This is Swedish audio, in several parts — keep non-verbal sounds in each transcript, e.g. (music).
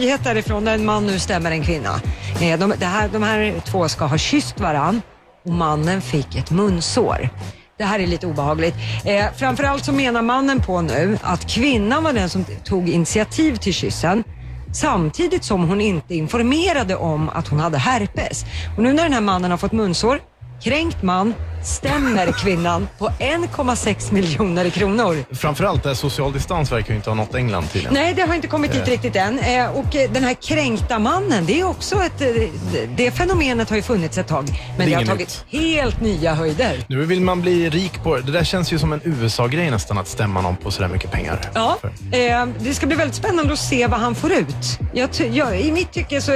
nyhet därifrån där en man nu stämmer en kvinna. Eh, de, det här, de här två ska ha kysst varann och mannen fick ett munsår. Det här är lite obehagligt. Eh, framförallt så menar mannen på nu att kvinnan var den som tog initiativ till kyssen samtidigt som hon inte informerade om att hon hade herpes. Och nu när den här mannen har fått munsår, kränkt man, stämmer kvinnan på 1,6 miljoner kronor. Framförallt där social distans verkar ju inte ha nått England tydligen. Nej, det har inte kommit dit Eh. riktigt än. Eh, Och eh, den här kränkta mannen, det är också ett... eh, det- Det fenomenet har ju funnits ett tag, men det, har inget tagit helt nya höjder. Nu vill man bli rik på det. Det där känns ju som en USA-grej nästan att stämma någon på sådär mycket pengar. Ja, eh, det ska bli väldigt spännande att se vad han får ut. Jag, jag, I mitt tycke så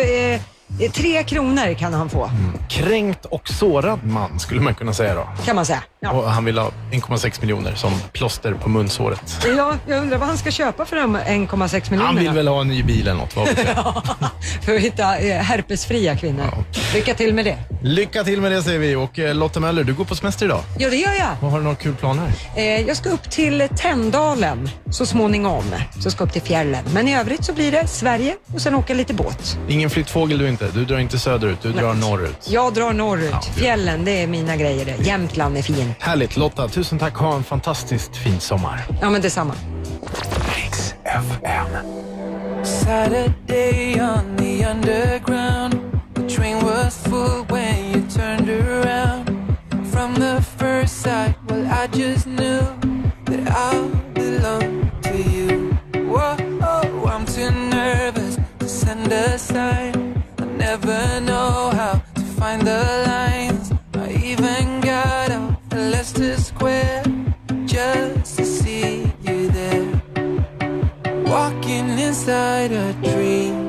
är eh, tre kronor kan han få, Kränkt och sårad man skulle man kunna säga då. kan man säga. Ja. Och han vill ha 1,6 miljoner som plåster på munsåret. Ja, jag undrar vad han ska köpa för de 1,6 miljonerna. Han vill väl ha en ny bil eller något, vad vet jag. (laughs) För att hitta eh, herpesfria kvinnor. Lycka till med det. Lycka till med det säger vi. Och eh, Lotta Möller, du går på semester idag. Ja, det gör jag. Vad har du några kul planer? Eh, jag ska upp till Tänndalen så småningom. Så ska upp till fjällen. Men i övrigt så blir det Sverige och sen åka lite båt. Ingen flyttfågel du inte. Du drar inte söderut, du drar norrut. Jag drar norrut. Ja. Fjällen, det är mina grejer det. Jämtland är fin. Härligt. Lotta, tusen tack. Ha en fantastiskt fin sommar. Ja, men detsamma. Riks FM. Saturday on the underground. Sight, well, I just knew that I belong to you. Whoa, I'm too nervous to send a sign. I never know how to find the lines. I even got to Leicester Square just to see you there. Walking inside a dream